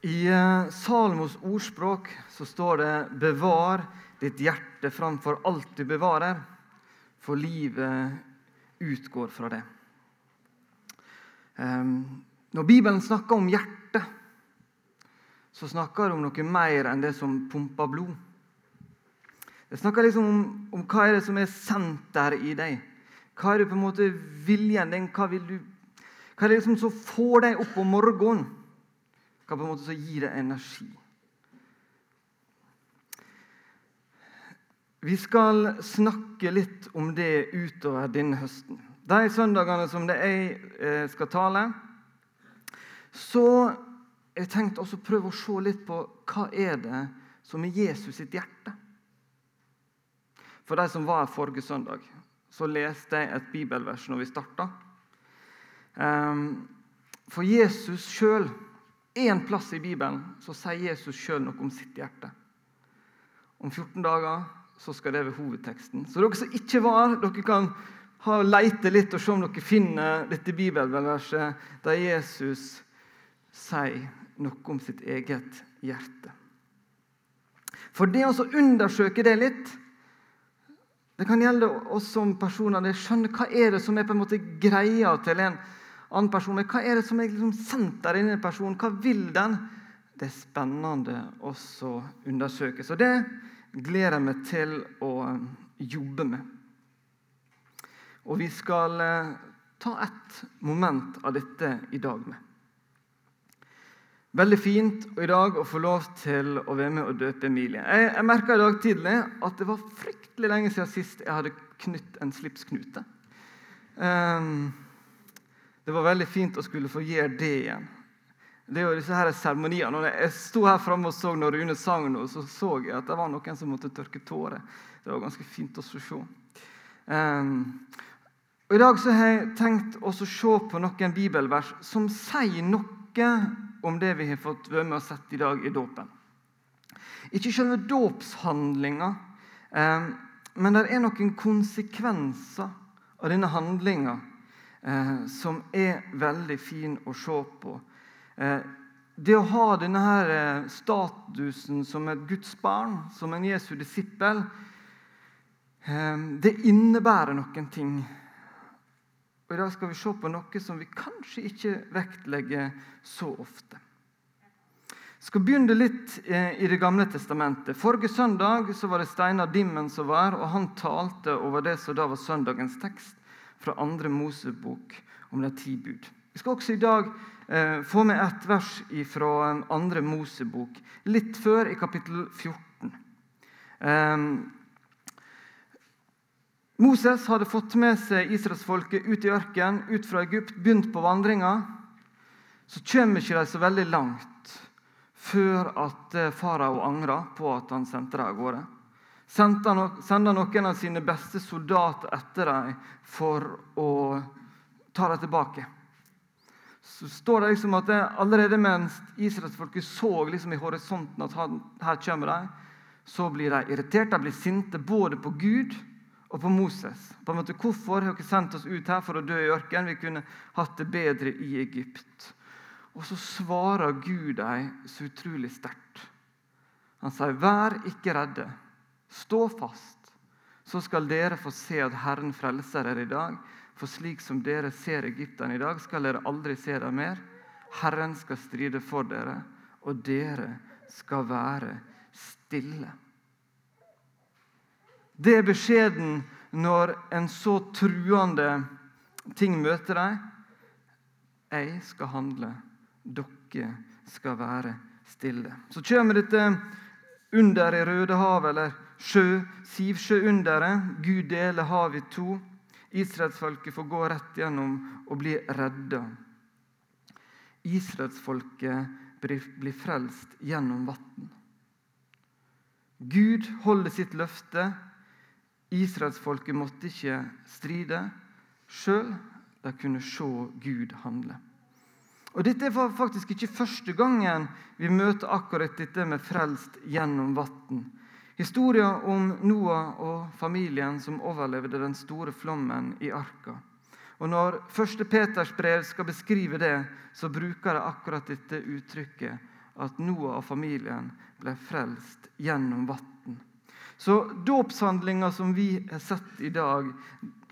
I Salomos Salmos ordspråk så står det 'bevar ditt hjerte framfor alt du bevarer', for livet utgår fra det. Ehm, når Bibelen snakker om hjertet, så snakker det om noe mer enn det som pumper blod. Det snakker liksom om, om hva er det som er senter i deg. Hva er det på en måte viljen din? Hva, du, hva er det som får deg opp om morgenen? Hva på en måte så gi deg energi? Vi skal snakke litt om det utover denne høsten. De søndagene som det jeg eh, skal tale, så jeg tenkt også prøve å se litt på hva er det som er Jesus sitt hjerte. For de som var her forrige søndag, så leste jeg et bibelvers når vi starta. Ehm, for Jesus sjøl Én plass i Bibelen så sier Jesus sjøl noe om sitt hjerte. Om 14 dager så skal det være hovedteksten. Så dere som ikke var dere kan ha leite litt og se om dere finner dette bibelverset der Jesus sier noe om sitt eget hjerte. For det å undersøke det litt Det kan gjelde oss som personer. det skjønner Hva er det som er på en måte greia til en annen person. Men hva er det som er liksom senteret i denne personen? Hva vil den? Det er spennende å undersøke. Så det gleder jeg meg til å um, jobbe med. Og vi skal eh, ta et moment av dette i dag med. Veldig fint i dag å få lov til å være med og døpe Emilie. Jeg, jeg merka i dag tidlig at det var fryktelig lenge siden sist jeg hadde knytt en slipsknute. Um, det var veldig fint å skulle få gjøre det igjen. Det er jo disse her seremoniene. Når jeg sto her framme og så når Rune sang nå, så så jeg at det var noen som måtte tørke tårer. Det var ganske fint å se. Um, og I dag så har jeg tenkt å se på noen bibelvers som sier noe om det vi har fått være med og sett i dag i dåpen. Ikke selve dåpshandlinga, um, men det er noen konsekvenser av denne handlinga eh, som er veldig fin å se på. Eh, det å ha denne her eh, statusen som et Guds barn, som en Jesu disippel, eh, det innebærer noen ting. Og I dag skal vi se på noe som vi kanskje ikke vektlegger så ofte. Jeg skal begynne litt eh, i Det gamle testamentet. Forrige søndag var det Steinar Dimmen som var, og han talte over det som da var søndagens tekst fra andre Mosebok om de ti bud. Vi skal også i dag eh, få med et vers fra eh, andre Mosebok, litt før i kapittel 14. Eh, Moses hadde fått med seg israelsfolket ut i ørkenen, ut fra Egypt, begynt på vandringa. Så kommer ikke de så veldig langt før at eh, farao angrer på at han sendte dem av gårde sender noen av sine beste soldater etter dem for å ta dem tilbake. Så står det liksom at det, Allerede mens israelsfolket så liksom i horisonten at her kommer de, så blir de irritert, de blir sinte både på Gud og på Moses. På en måte, Hvorfor har dere sendt oss ut her for å dø i ørkenen? Vi kunne hatt det bedre i Egypt. Og så svarer Gud dem så utrolig sterkt. Han sier, 'Vær ikke redde'. Stå fast, så skal dere få se at Herren frelser dere i dag. For slik som dere ser Egypterne i dag, skal dere aldri se dem mer. Herren skal stride for dere, og dere skal være stille. Det er beskjeden når en så truende ting møter deg. Jeg skal handle, dere skal være stille. Så kommer dette under i Rødehavet, eller sjø, Sivsjøunderet. Gud deler havet i to. Israelsfolket får gå rett gjennom og bli redda. Israelsfolket blir frelst gjennom vann. Gud holder sitt løfte. Israelsfolket måtte ikke stride sjøl. De kunne se Gud handle. Og Dette er faktisk ikke første gangen vi møter akkurat dette med frelst gjennom vann. Historien om Noah og familien som overlevde den store flommen i arka. Og Når 1. Peters brev skal beskrive det, så bruker de akkurat dette uttrykket at Noah og familien ble frelst gjennom vann. Så dåpshandlinga som vi har sett i dag,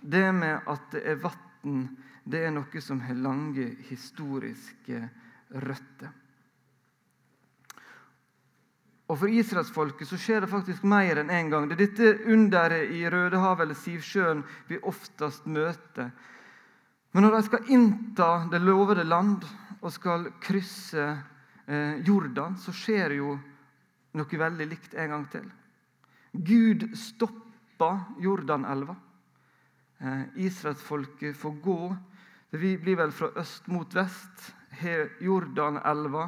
det med at det er vann, det er noe som har lange historiske røtter. Og For israelsfolket så skjer det faktisk mer enn én en gang. Det er dette underet i Rødehavet eller Sivsjøen vi oftest møter. Men når de skal innta det lovede land og skal krysse eh, Jordan, så skjer jo noe veldig likt en gang til. Gud stopper Jordanelva. Eh, Israelsfolket får gå. Vi blir vel fra øst mot vest. Har Jordanelva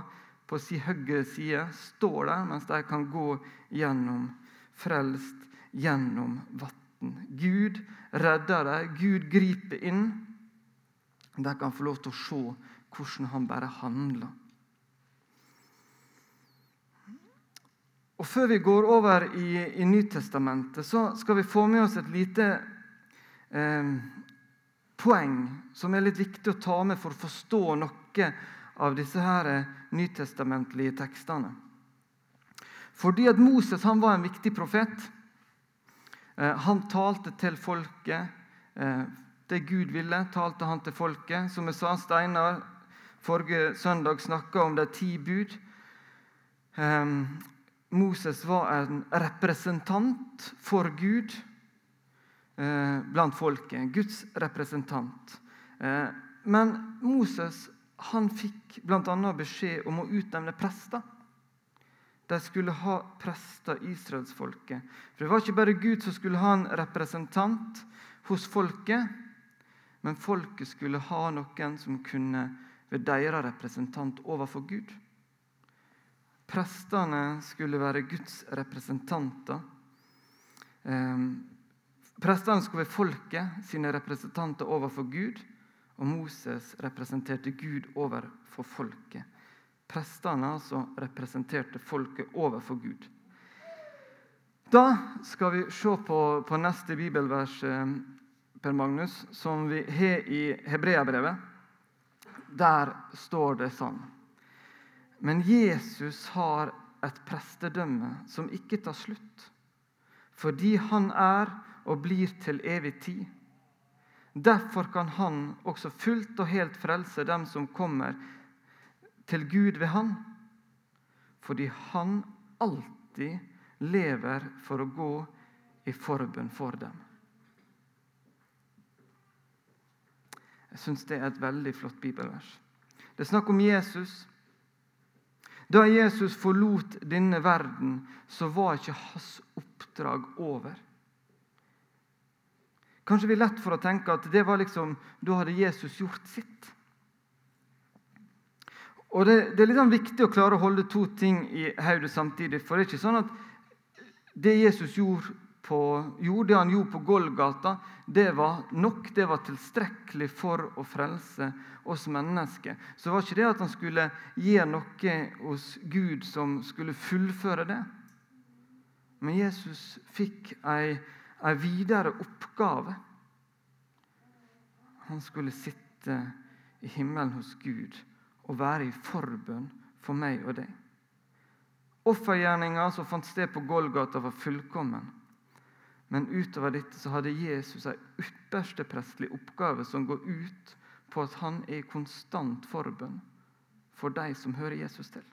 på sin høyre side står der mens de kan gå gjennom frelst gjennom vann. Gud redder dem, Gud griper inn. De kan få lov til å se hvordan han bare handler. Og Før vi går over i, i Nytestamentet, så skal vi få med oss et lite eh, poeng som er litt viktig å ta med for å forstå noe av disse her nytestamentlige tekstene. Fordi at Moses han var en viktig profet. Eh, han talte til folket. Eh, det Gud ville, talte han til folket. Som jeg sa, Steinar forrige søndag snakka om de ti bud. Eh, Moses var en representant for Gud blant folket. Guds representant. Men Moses han fikk bl.a. beskjed om å utnevne prester. De skulle ha prester, israelsfolket. For Det var ikke bare Gud som skulle ha en representant hos folket, men folket skulle ha noen som kunne være deres representant overfor Gud. Prestene skulle være Guds representanter. Eh, prestene skulle være folket sine representanter overfor Gud. Og Moses representerte Gud overfor folket. Prestene altså representerte folket overfor Gud. Da skal vi se på, på neste bibelvers eh, Per Magnus, som vi har i Hebreabrevet. Der står det sånn Men Jesus har et prestedømme som ikke tar slutt, fordi han er og blir til evig tid. Derfor kan han også fullt og helt frelse dem som kommer til Gud ved Han, fordi han alltid lever for å gå i forbønn for dem. Jeg syns det er et veldig flott bibelvers. Det er snakk om Jesus. Da Jesus forlot denne verden, så var ikke hans oppdrag over. Kanskje vi er lett for å tenke at det var liksom, da hadde Jesus gjort sitt. Og Det, det er liksom viktig å klare å holde to ting i hodet samtidig. For det er ikke sånn at det Jesus gjorde, på, gjorde, det han gjorde på Golgata, det var nok, det var tilstrekkelig for å frelse oss mennesker. Så det var ikke det at han skulle gjøre noe hos Gud som skulle fullføre det. Men Jesus fikk ei en videre oppgave. Han skulle sitte i himmelen hos Gud og være i forbønn for meg og deg. Offergjerninga som fant sted på Golgata, var fullkommen. Men utover dette så hadde Jesus en ypperste prestlig oppgave som går ut på at han er i konstant forbønn for de som hører Jesus til.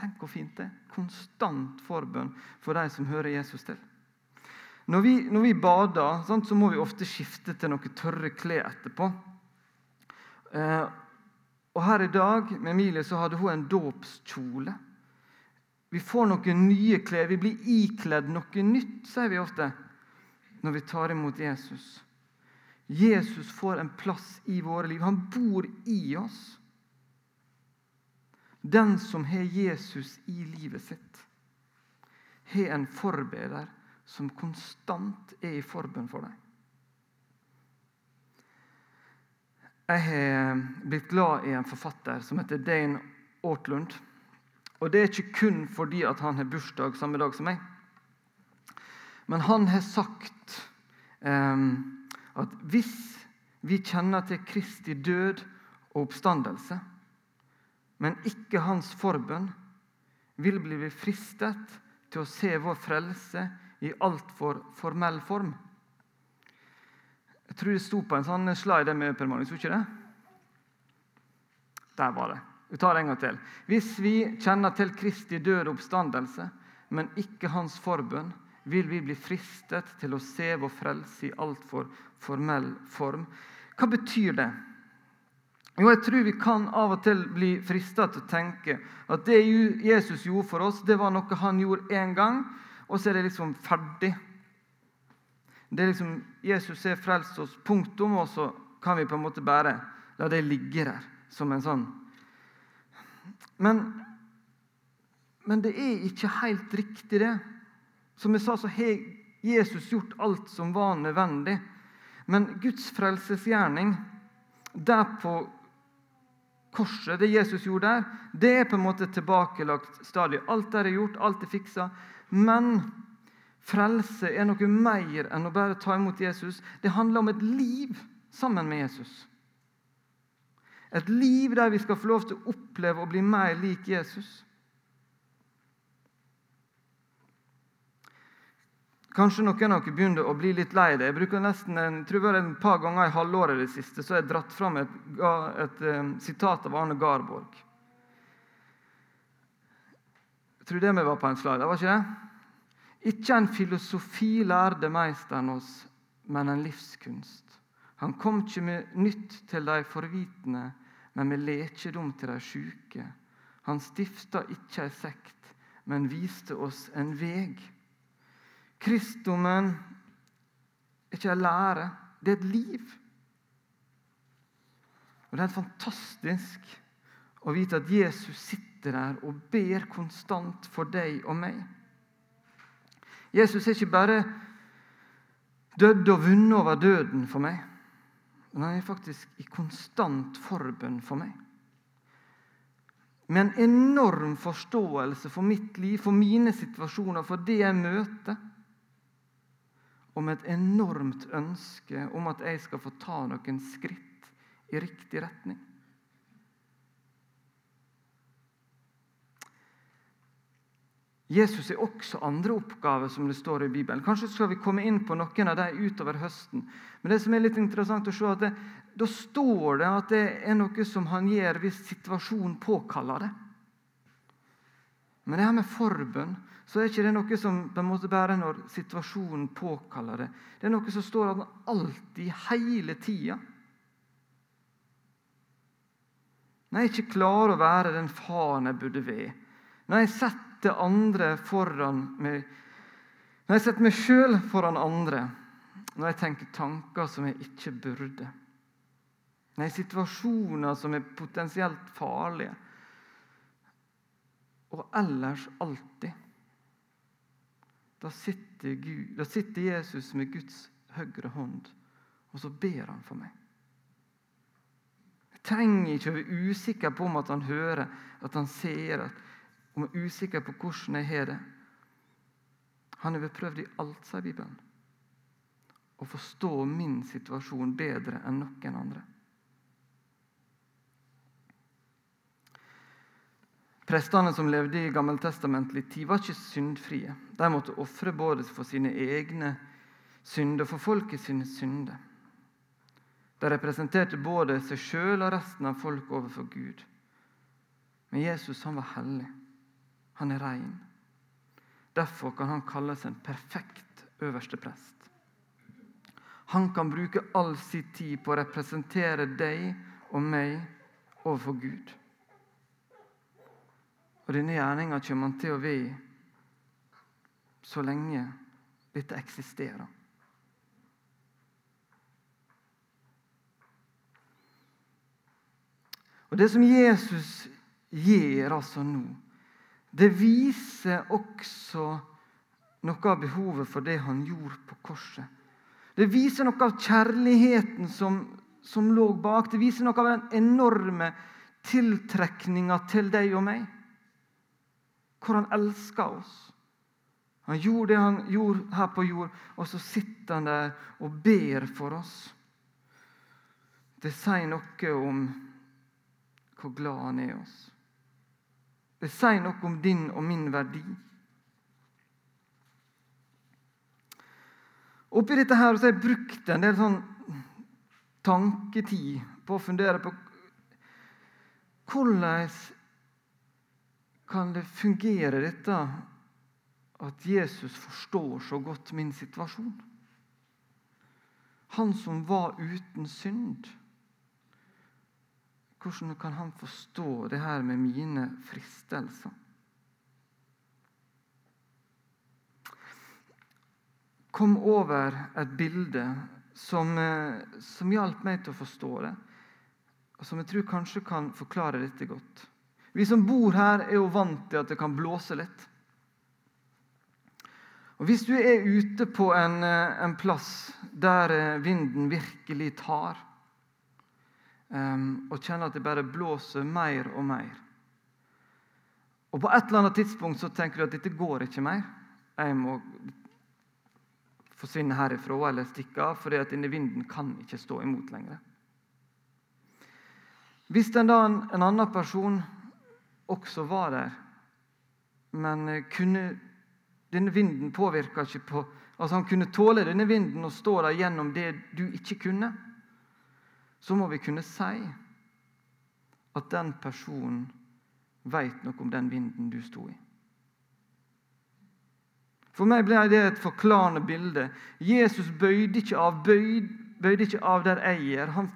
Tenk hvor fint det er. Konstant forbønn for de som hører Jesus til. Når vi, når vi bader, sant, så må vi ofte skifte til noe tørre klær etterpå. Eh, og Her i dag med Emilie så hadde hun en dåpskjole. Vi får noen nye klær. Vi blir ikledd noe nytt, sier vi ofte når vi tar imot Jesus. Jesus får en plass i våre liv. Han bor i oss. Den som har Jesus i livet sitt, har en forbeder som konstant er i forbønn for deg. Jeg har blitt glad i en forfatter som heter Dane Ortlund. Og det er ikke kun fordi han har bursdag samme dag som meg. Men han har sagt eh, at hvis vi kjenner til Kristi død og oppstandelse, men ikke hans forbønn, vil bli fristet til å se vår frelse i altfor formell form. Jeg tror det sto på en sånn slide med Per Magnus, ikke det? Der var det. Vi tar det en gang til. Hvis vi kjenner til Kristi døde oppstandelse, men ikke hans forbønn, vil vi bli fristet til å se vår frelse i altfor formell form. Hva betyr det? Jo, jeg tror vi kan av og til bli fristet til å tenke at det Jesus gjorde for oss, det var noe han gjorde én gang, og så er det liksom ferdig. Det er liksom, Jesus har frelst oss, punktum, og så kan vi på en måte bare la det ligge der som en sånn Men, men det er ikke helt riktig, det. Som jeg sa, så har Jesus gjort alt som var nødvendig. Men Guds frelsesgjerning der på korset, det Jesus gjorde der, det er på en måte tilbakelagt stadig. Alt der er gjort, alt er fiksa. Men frelse er noe mer enn å bare ta imot Jesus. Det handler om et liv sammen med Jesus. Et liv der vi skal få lov til å oppleve å bli mer lik Jesus. Kanskje noen av dere begynner å bli litt lei det. Jeg bruker nesten en, tror jeg et par ganger i halvåret det siste så har jeg dratt fram et, et, et, um, sitat av Arne Garborg. Jeg tror det vi var på en slide, var ikke det? Ikke en filosofi lærde meisteren oss, men en livskunst. Han kom ikke med nytt til de forvitende, men med lekedom til de sjuke. Han stifta ikke ei sekt, men viste oss en veg. Kristendommen er ikke en lære, det er et liv. Og Det er fantastisk å vite at Jesus sitter der og ber konstant for deg og meg. Jesus er ikke bare dødd og vunnet over døden for meg, men han er faktisk i konstant forbønn for meg. Med en enorm forståelse for mitt liv, for mine situasjoner, for det jeg møter om et enormt ønske om at jeg skal få ta noen skritt i riktig retning. Jesus er også andre oppgaver, som det står i Bibelen. Kanskje skal vi komme inn på noen av dem utover høsten. Men det som er litt interessant å se, at det, da står det at det er noe som han gjør hvis situasjonen påkaller det. Men det her med forbønn så er ikke det noe som på en måte bare når situasjonen påkaller det. Det er noe som står at alltid, hele tida. Når jeg ikke klarer å være den faren jeg burde være, når jeg setter andre foran meg, når jeg setter meg sjøl foran andre, når jeg tenker tanker som jeg ikke burde, når jeg er situasjoner som er potensielt farlige, og ellers alltid da sitter, Gud, da sitter Jesus med Guds høyre hånd, og så ber han for meg. Jeg trenger ikke å være usikker på om at han hører, at han ser, at om jeg er usikker på hvordan jeg har det. Han har beprøvd i alt, sier Bibelen, å forstå min situasjon bedre enn noen andre. Prestene som levde i gammeltestamentlig tid, var ikke syndfrie. De måtte ofre både for sine egne synder og for folket sine synder. De representerte både seg sjøl og resten av folk overfor Gud. Men Jesus han var hellig. Han er rein. Derfor kan han kalles en perfekt øverste prest. Han kan bruke all sin tid på å representere deg og meg overfor Gud. Og denne gjerninga kommer han til å være så lenge dette eksisterer. Og Det som Jesus gjør altså nå, det viser også noe av behovet for det han gjorde på korset. Det viser noe av kjærligheten som, som lå bak. Det viser noe av den enorme tiltrekninga til deg og meg hvor han elska oss. Han gjorde det han gjorde her på jord, og så sitter han der og ber for oss. Det sier noe om hvor glad han er i oss. Det sier noe om din og min verdi. Oppi dette her så har jeg brukt en del sånn tanketid på å fundere på hvordan kan det fungere, dette at Jesus forstår så godt min situasjon? Han som var uten synd. Hvordan kan han forstå det her med mine fristelser? Kom over et bilde som, eh, som hjalp meg til å forstå det, og som jeg tror kanskje kan forklare dette godt. Vi som bor her, er jo vant til at det kan blåse litt. Og Hvis du er ute på en, eh, en plass der eh, vinden virkelig tar, um, og kjenner at det bare blåser mer og mer Og på et eller annet tidspunkt så tenker du at dette går ikke mer. Jeg må forsvinne herifra eller stikke av, for denne vinden kan ikke stå imot lenger. Hvis en, da en, en annen person også var der, men eh, kunne, denne vinden påvirka ikke på Altså Han kunne tåle denne vinden og stå der gjennom det du ikke kunne. Så må vi kunne si at den personen veit noe om den vinden du sto i. For meg ble det et forklarende bilde. Jesus bøyde ikke av, bøyde, bøyde ikke av der jeg er. Han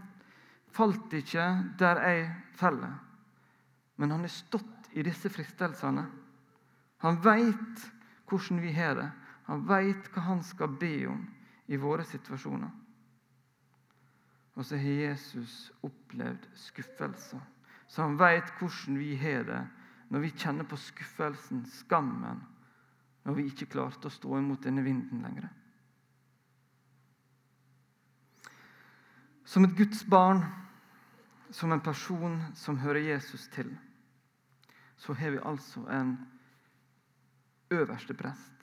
falt ikke der jeg faller. Men han har stått i disse fristelsene. Han veit hvordan vi har det. Han veit hva han skal be om i våre situasjoner. Og så har Jesus opplevd skuffelser. Så han veit hvordan vi har det når vi kjenner på skuffelsen, skammen, når vi ikke klarte å stå imot denne vinden lenger. Som et Guds barn, som en person som hører Jesus til, så har vi altså en øverste prest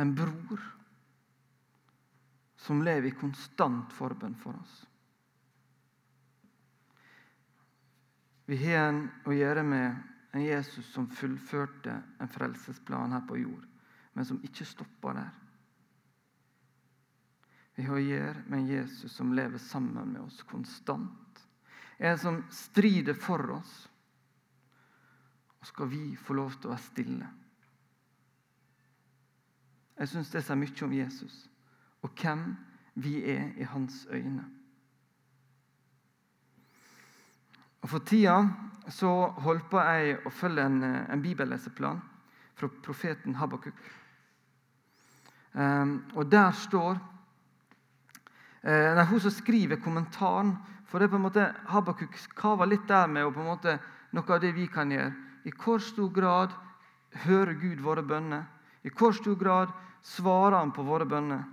en bror som lever i konstant forbønn for oss. Vi har en å gjøre med en Jesus som fullførte en frelsesplan her på jord, men som ikke stoppa der. Vi har å gjøre med en Jesus som lever sammen med oss konstant. En som strider for oss. Og skal vi få lov til å være stille jeg syns det sier mye om Jesus og hvem vi er i hans øyne. Og For tida så holdt på jeg å følge en, en bibelleseplan fra profeten Habakuk. Um, og der står nei, Hun som skriver kommentaren For det er på en måte Habakuk kaver litt der med og på en måte noe av det vi kan gjøre. I hvor stor grad hører Gud våre bønner? I hvor stor grad svarer han på våre bønner.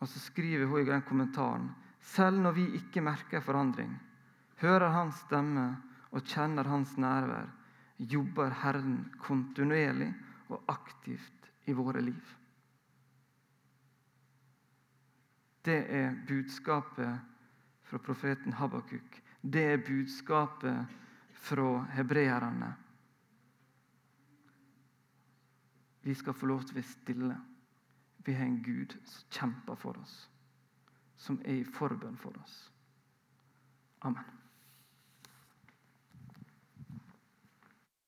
Og så skriver hun i den kommentaren selv når vi ikke merker forandring, hører hans stemme og kjenner hans nærvær, jobber Herren kontinuerlig og aktivt i våre liv. Det er budskapet fra profeten Habakuk. Det er budskapet fra hebreerne. Vi skal få lov til å være stille. Vi har en Gud som kjemper for oss, som er i forbønn for oss. Amen.